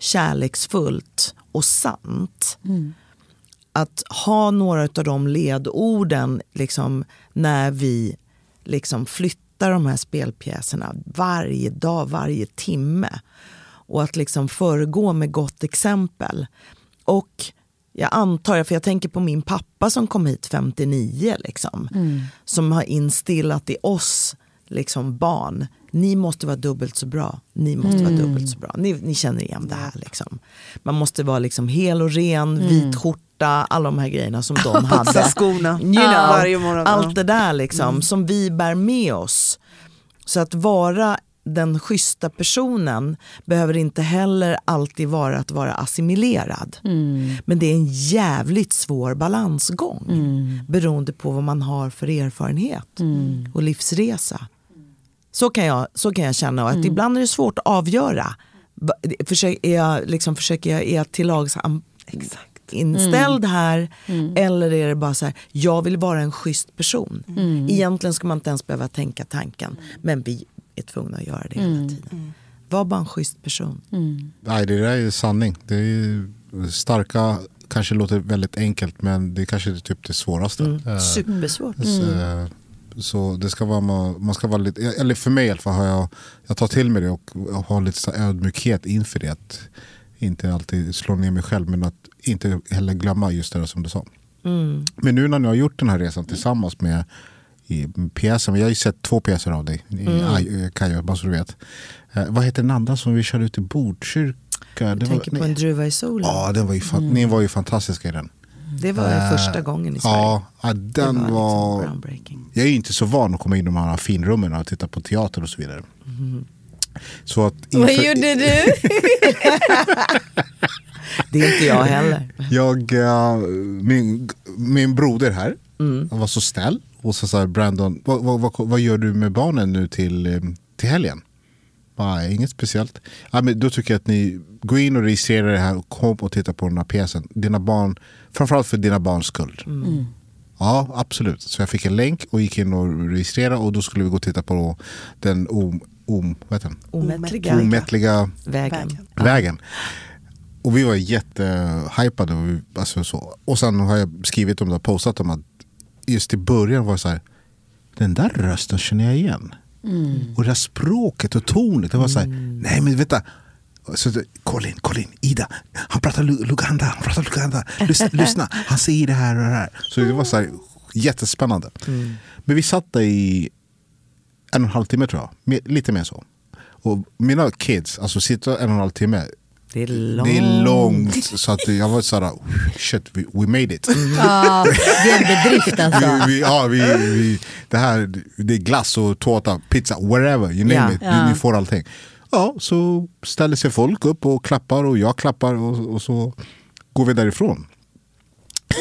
Speaker 1: kärleksfullt och sant. Att ha några av de ledorden liksom, när vi liksom flyttar de här spelpjäserna varje dag, varje timme. Och att liksom föregå med gott exempel. Och jag antar, för jag tänker på min pappa som kom hit 59, liksom, som har instillat i oss liksom barn, ni måste vara dubbelt så bra, ni måste vara
Speaker 3: Mm.
Speaker 1: dubbelt så bra. Ni, ni känner igen det här. Liksom. Man måste vara liksom hel och ren,
Speaker 3: Mm.
Speaker 1: vit skjorta, alla de här grejerna som de hade.
Speaker 2: Putsa skorna
Speaker 1: You know,
Speaker 2: varje morgon.
Speaker 1: Allt det där
Speaker 3: Mm.
Speaker 1: liksom, som vi bär med oss. Så att vara den schyssta personen behöver inte heller alltid vara att vara assimilerad.
Speaker 3: Mm.
Speaker 1: Men det är en jävligt svår balansgång
Speaker 3: Mm.
Speaker 1: beroende på vad man har för erfarenhet
Speaker 3: Mm.
Speaker 1: och livsresa. Så kan jag, så kan jag känna att
Speaker 3: Mm.
Speaker 1: ibland är det svårt att avgöra. Försök, är jag, liksom, försöker jag, är jag till lags am- inställd
Speaker 3: Mm.
Speaker 1: här
Speaker 3: Mm.
Speaker 1: eller är det bara så här, jag vill vara en schysst person.
Speaker 3: Mm.
Speaker 1: Egentligen ska man inte ens behöva tänka tanken, men vi är tvungna att göra det hela
Speaker 3: Mm.
Speaker 1: tiden. Var bara en schysst person.
Speaker 4: Nej, det där är sanning. Det är starka, kanske låter väldigt enkelt men det är kanske är typ det svåraste.
Speaker 1: Mm.
Speaker 4: Eh,
Speaker 1: Supersvårt.
Speaker 4: Så, eh, så det ska vara, man ska vara lite, eller för mig i alla fall har jag, jag tar till mig det och har lite så ödmjukhet inför det. Att inte alltid slå ner mig själv men att inte heller glömma just det där som du sa.
Speaker 1: Mm.
Speaker 4: Men nu när ni har gjort den här resan tillsammans med i pjäsen, jag har ju sett två pjäser av dig, i
Speaker 1: Mm.
Speaker 4: Eh, Kajo, bara så du vet. Eh, vad heter den andra som vi körde ut i Botkyrka?
Speaker 1: Jag
Speaker 4: Det var-
Speaker 1: tänker på en druva i solen.
Speaker 4: Ja, den var ju fan,
Speaker 1: Mm.
Speaker 4: ni var ju fantastiska i den.
Speaker 1: Det var
Speaker 4: Eh,
Speaker 1: första gången i Sverige.
Speaker 4: Ja, den
Speaker 1: Det var
Speaker 4: var...
Speaker 1: liksom
Speaker 4: jag är ju inte så van att komma in i de här finrummen och titta på teater och så vidare. Så att
Speaker 3: Vad
Speaker 4: inför-
Speaker 3: gjorde du?
Speaker 1: Det är inte jag heller.
Speaker 4: Jag, eh, min, min broder här,
Speaker 1: Mm.
Speaker 4: han var så snäll. Och så sa Brandon, vad, vad, vad, vad gör du med barnen nu till, eh, till helgen? Nej, inget speciellt. Ja, men då tycker jag att ni går in och registrerar det här och kom och titta på den här pjäsen. Dina barn, framförallt för dina barns skull.
Speaker 3: Mm.
Speaker 4: Ja, absolut. Så jag fick en länk och gick in och registrerade och då skulle vi gå och titta på den om, om, vad heter den?
Speaker 1: Omättliga
Speaker 4: omättliga
Speaker 1: vägen.
Speaker 4: vägen. Och vi var jättehypade. Och, vi, alltså så. och sen har jag skrivit om det och postat om att just i början var så här, den där rösten känner jag igen.
Speaker 3: Mm.
Speaker 4: Och det där språket och tonet, det var så här,
Speaker 1: Mm.
Speaker 4: nej men vänta. Så, Colin, Colin, Ida, han pratar Lu- Luganda, han pratar Luganda. Lyssna, lyssna, han säger det här och det här. Så det var så här, jättespännande.
Speaker 1: Mm.
Speaker 4: Men vi satt där i en och en halv timme tror jag, lite mer så. Och mina kids, alltså sitta en och en halv timme,
Speaker 1: Det är långt.
Speaker 4: det är långt. Så att jag var såhär, shit, we, we made it.
Speaker 3: Ja, det är en bedrift alltså.
Speaker 4: Vi, vi, ja, vi, vi, det här det är glass och tårta, pizza, whatever, you name
Speaker 3: Ja.
Speaker 4: it.
Speaker 3: Ja.
Speaker 4: Ni, ni får allting. Ja, så ställer sig folk upp och klappar och jag klappar och, och så går vi därifrån.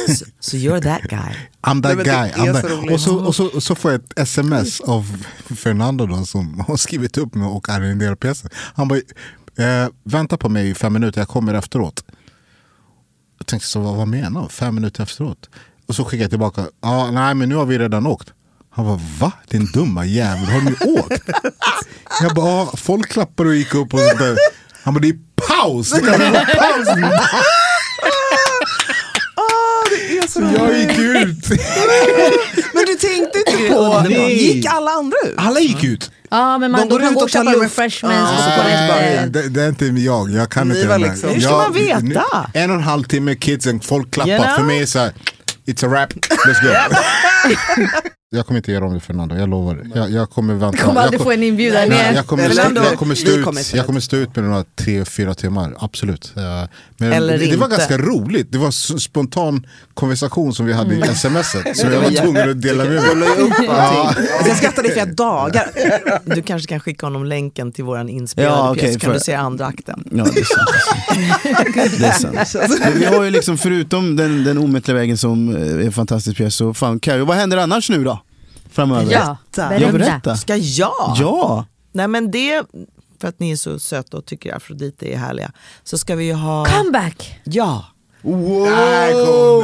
Speaker 1: Så so you're that guy.
Speaker 4: I'm that
Speaker 2: Nej,
Speaker 4: guy. I'm that. Och, så, och, så, och så får jag ett sms av Fernando då, som har skrivit upp mig och arrenderar pjäsen. Han bara, eh, vänta på mig i fem minuter, jag kommer efteråt. Jag tänkte, så, vad, vad menar hon, Fem minuter efteråt? Och så skickade jag tillbaka, ah, nej men nu har vi redan åkt. Han bara, va? Din dumma jävel, har ni åkt? Jag bara, ah, folk klappade och gick upp och sånt där. Han bara, det är paus! Det är paus!
Speaker 2: Så
Speaker 4: Jag gick ut.
Speaker 2: Men du tänkte inte på,
Speaker 4: Nej.
Speaker 2: gick alla andra ut?
Speaker 4: Alla gick ut.
Speaker 3: Ja, men man,
Speaker 2: De går ut och
Speaker 3: man
Speaker 4: Nej,
Speaker 3: inte...
Speaker 4: det, det är inte jag. Jag kan
Speaker 2: Ni
Speaker 4: inte den
Speaker 2: liksom-
Speaker 1: Hur ska man veta?
Speaker 4: nu- En och en halv timme kidsen, folk klappar.
Speaker 1: You know?
Speaker 4: För mig är det så här, it's a wrap, let's go. jag kommer inte göra om det Fernando, jag lovar. Jag, jag kommer vänta.
Speaker 3: Kommer
Speaker 4: jag
Speaker 3: aldrig få en inbjudan igen.
Speaker 4: jag, kommer stå, jag, kommer stå ut,
Speaker 2: kommer
Speaker 4: jag kommer stå ut med några tre, fyra timmar, absolut. Ja, Men
Speaker 1: Eller
Speaker 4: det, det var
Speaker 1: inte.
Speaker 4: ganska roligt, det var spontan konversation som vi hade
Speaker 2: Mm.
Speaker 4: i smset. Så jag var tvungen att dela med mig. Ja.
Speaker 2: Alltså, jag skrattade i flera dagar.
Speaker 1: Du kanske kan skicka honom länken till vår inspelade
Speaker 8: Ja, okej,
Speaker 1: pjäs så kan
Speaker 8: för-
Speaker 1: du se andra akten.
Speaker 8: Ja, det är sant. Det är sant. Men vi har ju liksom, förutom den, den omättliga vägen som eh, är en fantastisk pjäs, så fan Carro, vad händer annars nu då? Framöver?
Speaker 3: Ja,
Speaker 8: Ja,
Speaker 3: berätta.
Speaker 8: berätta.
Speaker 1: Ska jag?
Speaker 8: Ja.
Speaker 1: Nej men det, för att ni är så söta och tycker Afrodite är härliga, så ska vi ju ha...
Speaker 3: Comeback!
Speaker 1: Ja!
Speaker 8: Wow!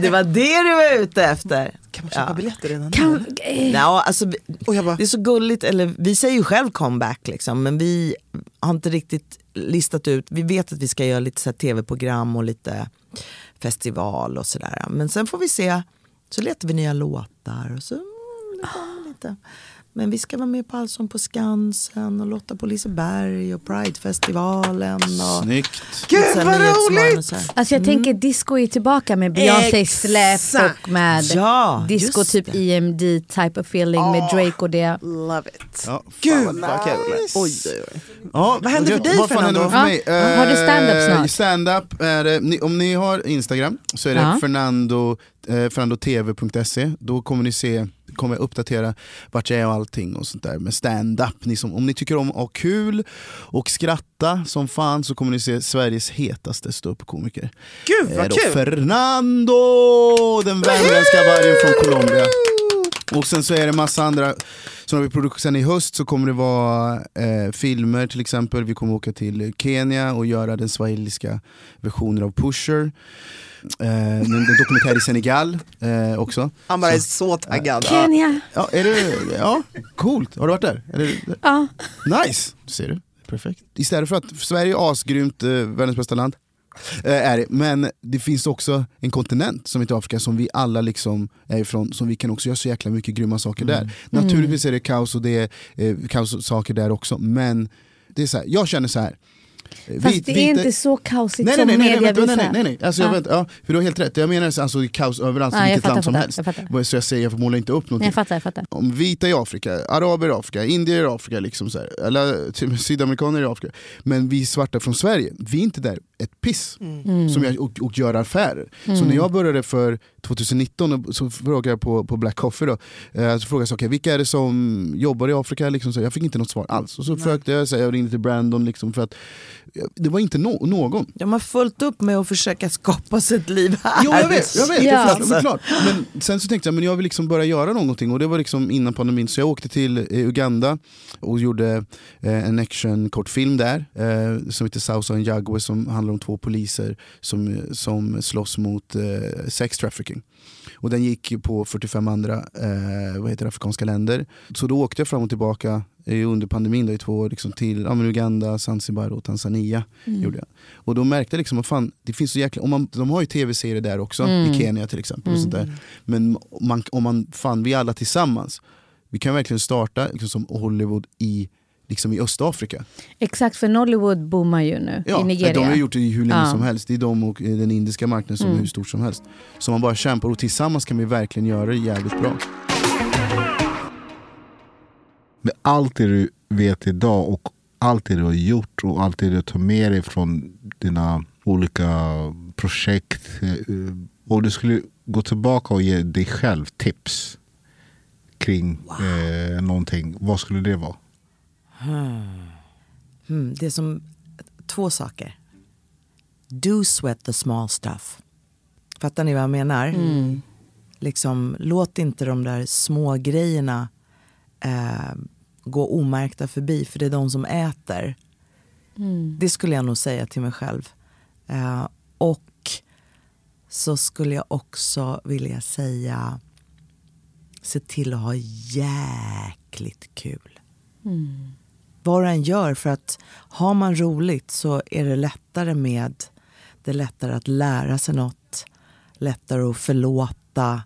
Speaker 1: det var det du var ute efter.
Speaker 2: Kan man köpa biljetter redan nu?
Speaker 3: Kan, eh,
Speaker 1: Ja, alltså, vi-
Speaker 2: Och jag bara,
Speaker 1: det är så gulligt, eller vi säger ju själv comeback liksom, men vi har inte riktigt listat ut, vi vet att vi ska göra lite tv-program och lite festival och sådär. Men sen får vi se, så letar vi nya låtar och så mm, det lite. Men vi ska vara med på Allsång på Skansen och Lotta på Liseberg och Pridefestivalen. Och
Speaker 8: Snyggt.
Speaker 1: Gud
Speaker 2: vad roligt!
Speaker 3: Alltså jag tänker disco är tillbaka med Beyoncés släpp och med
Speaker 1: Ja,
Speaker 3: disco typ
Speaker 1: det.
Speaker 3: EMD type of feeling med Drake och det.
Speaker 2: love it.
Speaker 8: Ja, fan
Speaker 2: Gud
Speaker 8: vad
Speaker 2: vad
Speaker 8: kul.
Speaker 2: Oj, oj, oj.
Speaker 8: Ja,
Speaker 2: Vad händer för dig,
Speaker 8: Vad fan händer
Speaker 2: Fernando?
Speaker 8: för mig?
Speaker 3: Ja. Har du stand-up
Speaker 8: Eh,
Speaker 3: snart?
Speaker 8: Stand-up är ni, om ni har Instagram så är det
Speaker 3: Ja.
Speaker 8: Fernando, eh, fernandotv.se. Då kommer ni se, kommer jag uppdatera vart jag är och allting och sånt där med stand-up. Ni som, om ni tycker om att ha kul och skratta som fan så kommer ni se Sveriges hetaste ståuppkomiker.
Speaker 2: Gud vad kul!
Speaker 8: Fernando, den värmländska vargen från Colombia. Och sen så är det massa andra, så har vi produktion, sen i höst så kommer det vara eh, filmer till exempel, vi kommer åka till Kenya och göra den swahiliska versionen av Pusher. Eh, en en dokumentär i Senegal eh, också.
Speaker 2: Han bara är så taggad.
Speaker 3: Kenya.
Speaker 8: Ja, är det, ja, coolt. Har du varit där? Är det,
Speaker 3: Ja.
Speaker 8: Nice, ser du. Perfekt. Istället för att Sverige är asgrymt, eh, världens bästa land. Eh, är det. Men det finns också en kontinent som heter Afrika som vi alla liksom är ifrån, som vi kan också göra så jäkla mycket grymma saker där. Naturligtvis är det kaos och det är eh, kaos och saker där också, men det är så här, jag känner så här.
Speaker 3: Fast
Speaker 8: vit-
Speaker 3: det är
Speaker 8: vita-
Speaker 3: inte så kaosigt
Speaker 8: Nej,
Speaker 3: som
Speaker 8: nej, nej, nej,
Speaker 3: media
Speaker 8: vänta, nej,
Speaker 3: visar.
Speaker 8: nej, nej, alltså, jag
Speaker 3: Ja.
Speaker 8: vet, ja, för du har helt rätt. Jag menar alltså, det är kaos överallt,
Speaker 3: jag
Speaker 8: vilket
Speaker 3: fattar,
Speaker 8: land som
Speaker 3: fattar,
Speaker 8: helst.
Speaker 3: jag fattar.
Speaker 8: Så jag säger, jag målar inte upp någonting
Speaker 3: Jag fattar, jag fattar.
Speaker 8: om vita i Afrika, araber i Afrika, indier i Afrika, liksom så här, eller till och med sydamerikaner i Afrika. Men vi svarta från Sverige, vi är inte där ett piss
Speaker 3: Mm.
Speaker 8: som jag, och, och gör affärer. Så när jag började för 2019 och så frågade jag på, på Black Coffee, då, eh, så frågade jag okay, vilka är det som jobbar i Afrika? Liksom, så jag fick inte något svar alls. Och så försökte jag, så jag ringde till Brandon, liksom, för att det var inte no, någon.
Speaker 1: De har fullt upp med att försöka skapa sig ett liv här.
Speaker 8: Jo jag vet, jag vet det
Speaker 3: Ja.
Speaker 8: är klart, det är klart. Men sen så tänkte jag men jag vill liksom börja göra någonting och det var liksom innan pandemin så jag åkte till eh, Uganda och gjorde eh, en action kortfilm där eh, som heter Sausa and Jagwe som handlar om två poliser som, som slåss mot eh, sex trafficking. Och den gick på 45 andra eh, vad heter det, afrikanska länder. Så då åkte jag fram och tillbaka eh, under pandemin då, i två år liksom, till ja, men Uganda, Zanzibar och Tanzania. Gjorde jag. Och då märkte jag liksom, att fan, det finns så jäkla, om man, de har ju tv-serier där också, i Kenya till exempel. Och sånt där. Men om man, om man, fan, vi alla tillsammans, vi kan verkligen starta liksom, som Hollywood i, liksom i Östafrika.
Speaker 3: Exakt, för Nollywood boomar ju nu
Speaker 8: Ja,
Speaker 3: i Nigeria.
Speaker 8: de har gjort det hur länge
Speaker 3: Ja.
Speaker 8: som helst. Det är de och eh, den indiska marknaden som är hur stort som helst. Så man bara kämpar och tillsammans kan vi verkligen göra det jävligt bra.
Speaker 4: Med allt det du vet idag och allt det du har gjort och allt det du tar med dig från dina olika projekt. eh, Och du skulle gå tillbaka och ge dig själv tips kring eh, någonting. Vad skulle det vara?
Speaker 1: Mm, det är som två saker. Do sweat the small stuff. Fattar ni vad jag menar? Liksom, låt inte de där små grejerna eh, gå omärkta förbi, för det är de som äter. Det skulle jag nog säga till mig själv. Eh, och så skulle jag också vilja säga, se till att ha jäkligt kul vad du än gör. För att har man roligt så är det lättare med, det är lättare att lära sig något, lättare att förlåta,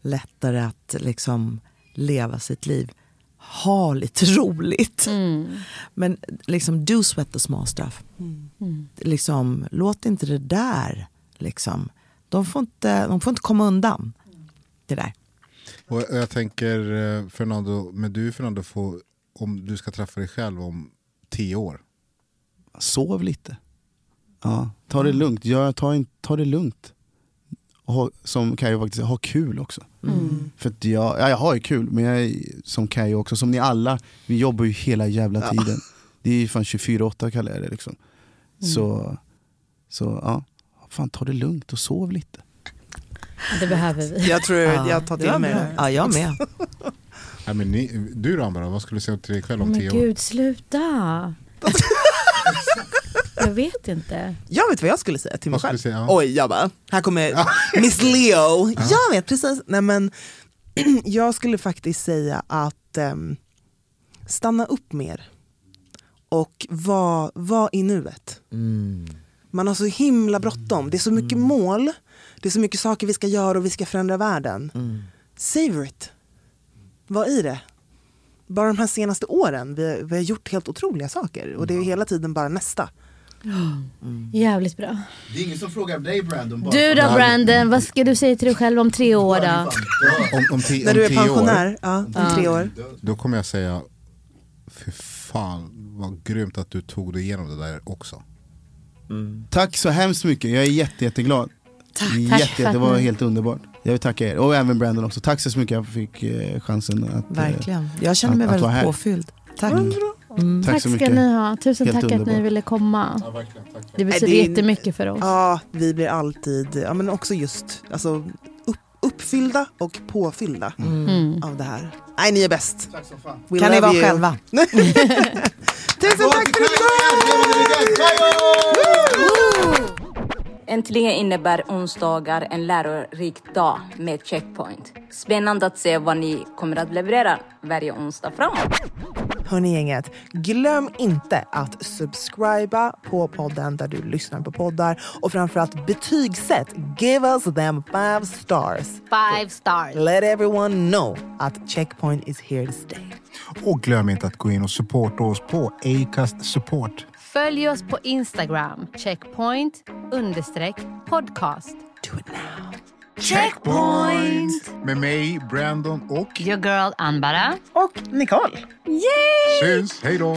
Speaker 1: lättare att liksom leva sitt liv. Ha lite roligt. Men liksom do sweat the small stuff. Liksom, låt inte det där, liksom. De får inte, de får inte komma undan det där.
Speaker 4: Och jag tänker eh, Fernando, men du Fernando får, om du ska träffa dig själv om tio år.
Speaker 8: Sov lite. Ja, ta det lugnt. Ja, ta, ta det luggt. Och ha, som Kajo faktiskt säger, ha kul också. För att jag, ja, jag har ju kul, men jag är som Kajo också, som ni alla, vi jobbar ju hela jävla tiden. Det är ju fan 24-8 kallar jag det liksom. Så, så ja, fan ta det lugnt och sov lite.
Speaker 3: Det behöver vi.
Speaker 2: Jag tror
Speaker 1: Ja,
Speaker 2: jag tar
Speaker 1: det
Speaker 2: till
Speaker 1: var
Speaker 2: mig det.
Speaker 1: Ja, jag med.
Speaker 4: Ja, men ni, du då Amber, vad skulle du säga till dig ikväll om
Speaker 3: Men
Speaker 4: tio år?
Speaker 3: gud, sluta. jag vet inte.
Speaker 2: Jag vet vad jag skulle säga till mig själv.
Speaker 4: säga? Ja.
Speaker 2: Oj, jag bara, här kommer Miss Leo. Jag vet precis. Nej, men, jag skulle faktiskt säga att ehm, stanna upp mer och vara var i nuet. Man har så himla bråttom. Det är så mycket mål, det är så mycket saker vi ska göra och vi ska förändra världen. Savor it. Var i det. Bara de här senaste åren, vi, vi har gjort helt otroliga saker och det är hela tiden bara nästa.
Speaker 3: Jävligt bra.
Speaker 8: Det är ingen som frågar dig Brandon. bara
Speaker 3: Du då Brandon, vad ska du säga till dig själv om tre år då?
Speaker 4: Om, om, ti,
Speaker 2: När
Speaker 4: om
Speaker 2: du är pensionär,
Speaker 4: år,
Speaker 2: ja, om tre år.
Speaker 4: då kommer jag säga, fy fan vad grymt att du tog dig igenom det där också.
Speaker 8: Tack så hemskt mycket, jag är jätte, jätteglad.
Speaker 3: Tack.
Speaker 8: Jätte,
Speaker 3: Tack
Speaker 8: det var helt underbart. Jag vill tacka er, och även Brandon också. Tack så mycket att jag fick eh, chansen att... eh,
Speaker 1: Verkligen. Jag känner mig
Speaker 8: att- att
Speaker 1: väldigt
Speaker 8: här.
Speaker 1: påfylld. Tack.
Speaker 8: Tack
Speaker 3: Tack
Speaker 8: så
Speaker 3: ska
Speaker 8: mycket.
Speaker 3: ni ha. Tusen
Speaker 8: Helt
Speaker 3: tack att ni ville komma. Det betyder
Speaker 2: det är-
Speaker 3: jättemycket för oss.
Speaker 2: Ja, vi blir alltid, ja men också just alltså, upp, uppfyllda och påfyllda
Speaker 3: Mm.
Speaker 2: av det här. Nej, ni är bäst.
Speaker 8: Tack så fan.
Speaker 1: Kan ni vara
Speaker 2: you.
Speaker 1: själva?
Speaker 2: Tusen tack för
Speaker 10: Äntligen innebär onsdagar en lärorik dag med Checkpoint. Spännande att se vad ni kommer att leverera varje onsdag framåt.
Speaker 2: Hörni gänget, glöm inte att subscriba på podden där du lyssnar på poddar och framförallt betygsätt. Give us them five stars.
Speaker 3: Five stars.
Speaker 2: Let everyone know att Checkpoint is here to stay.
Speaker 4: Och glöm inte att gå in och supporta oss på Acast Support.
Speaker 3: Följ oss på Instagram, checkpoint understreck podcast.
Speaker 2: Do it now.
Speaker 3: Checkpoint!
Speaker 4: Med mig, Brandon och...
Speaker 3: Your girl Anbara.
Speaker 2: Och Nicole.
Speaker 4: Syns, hej då!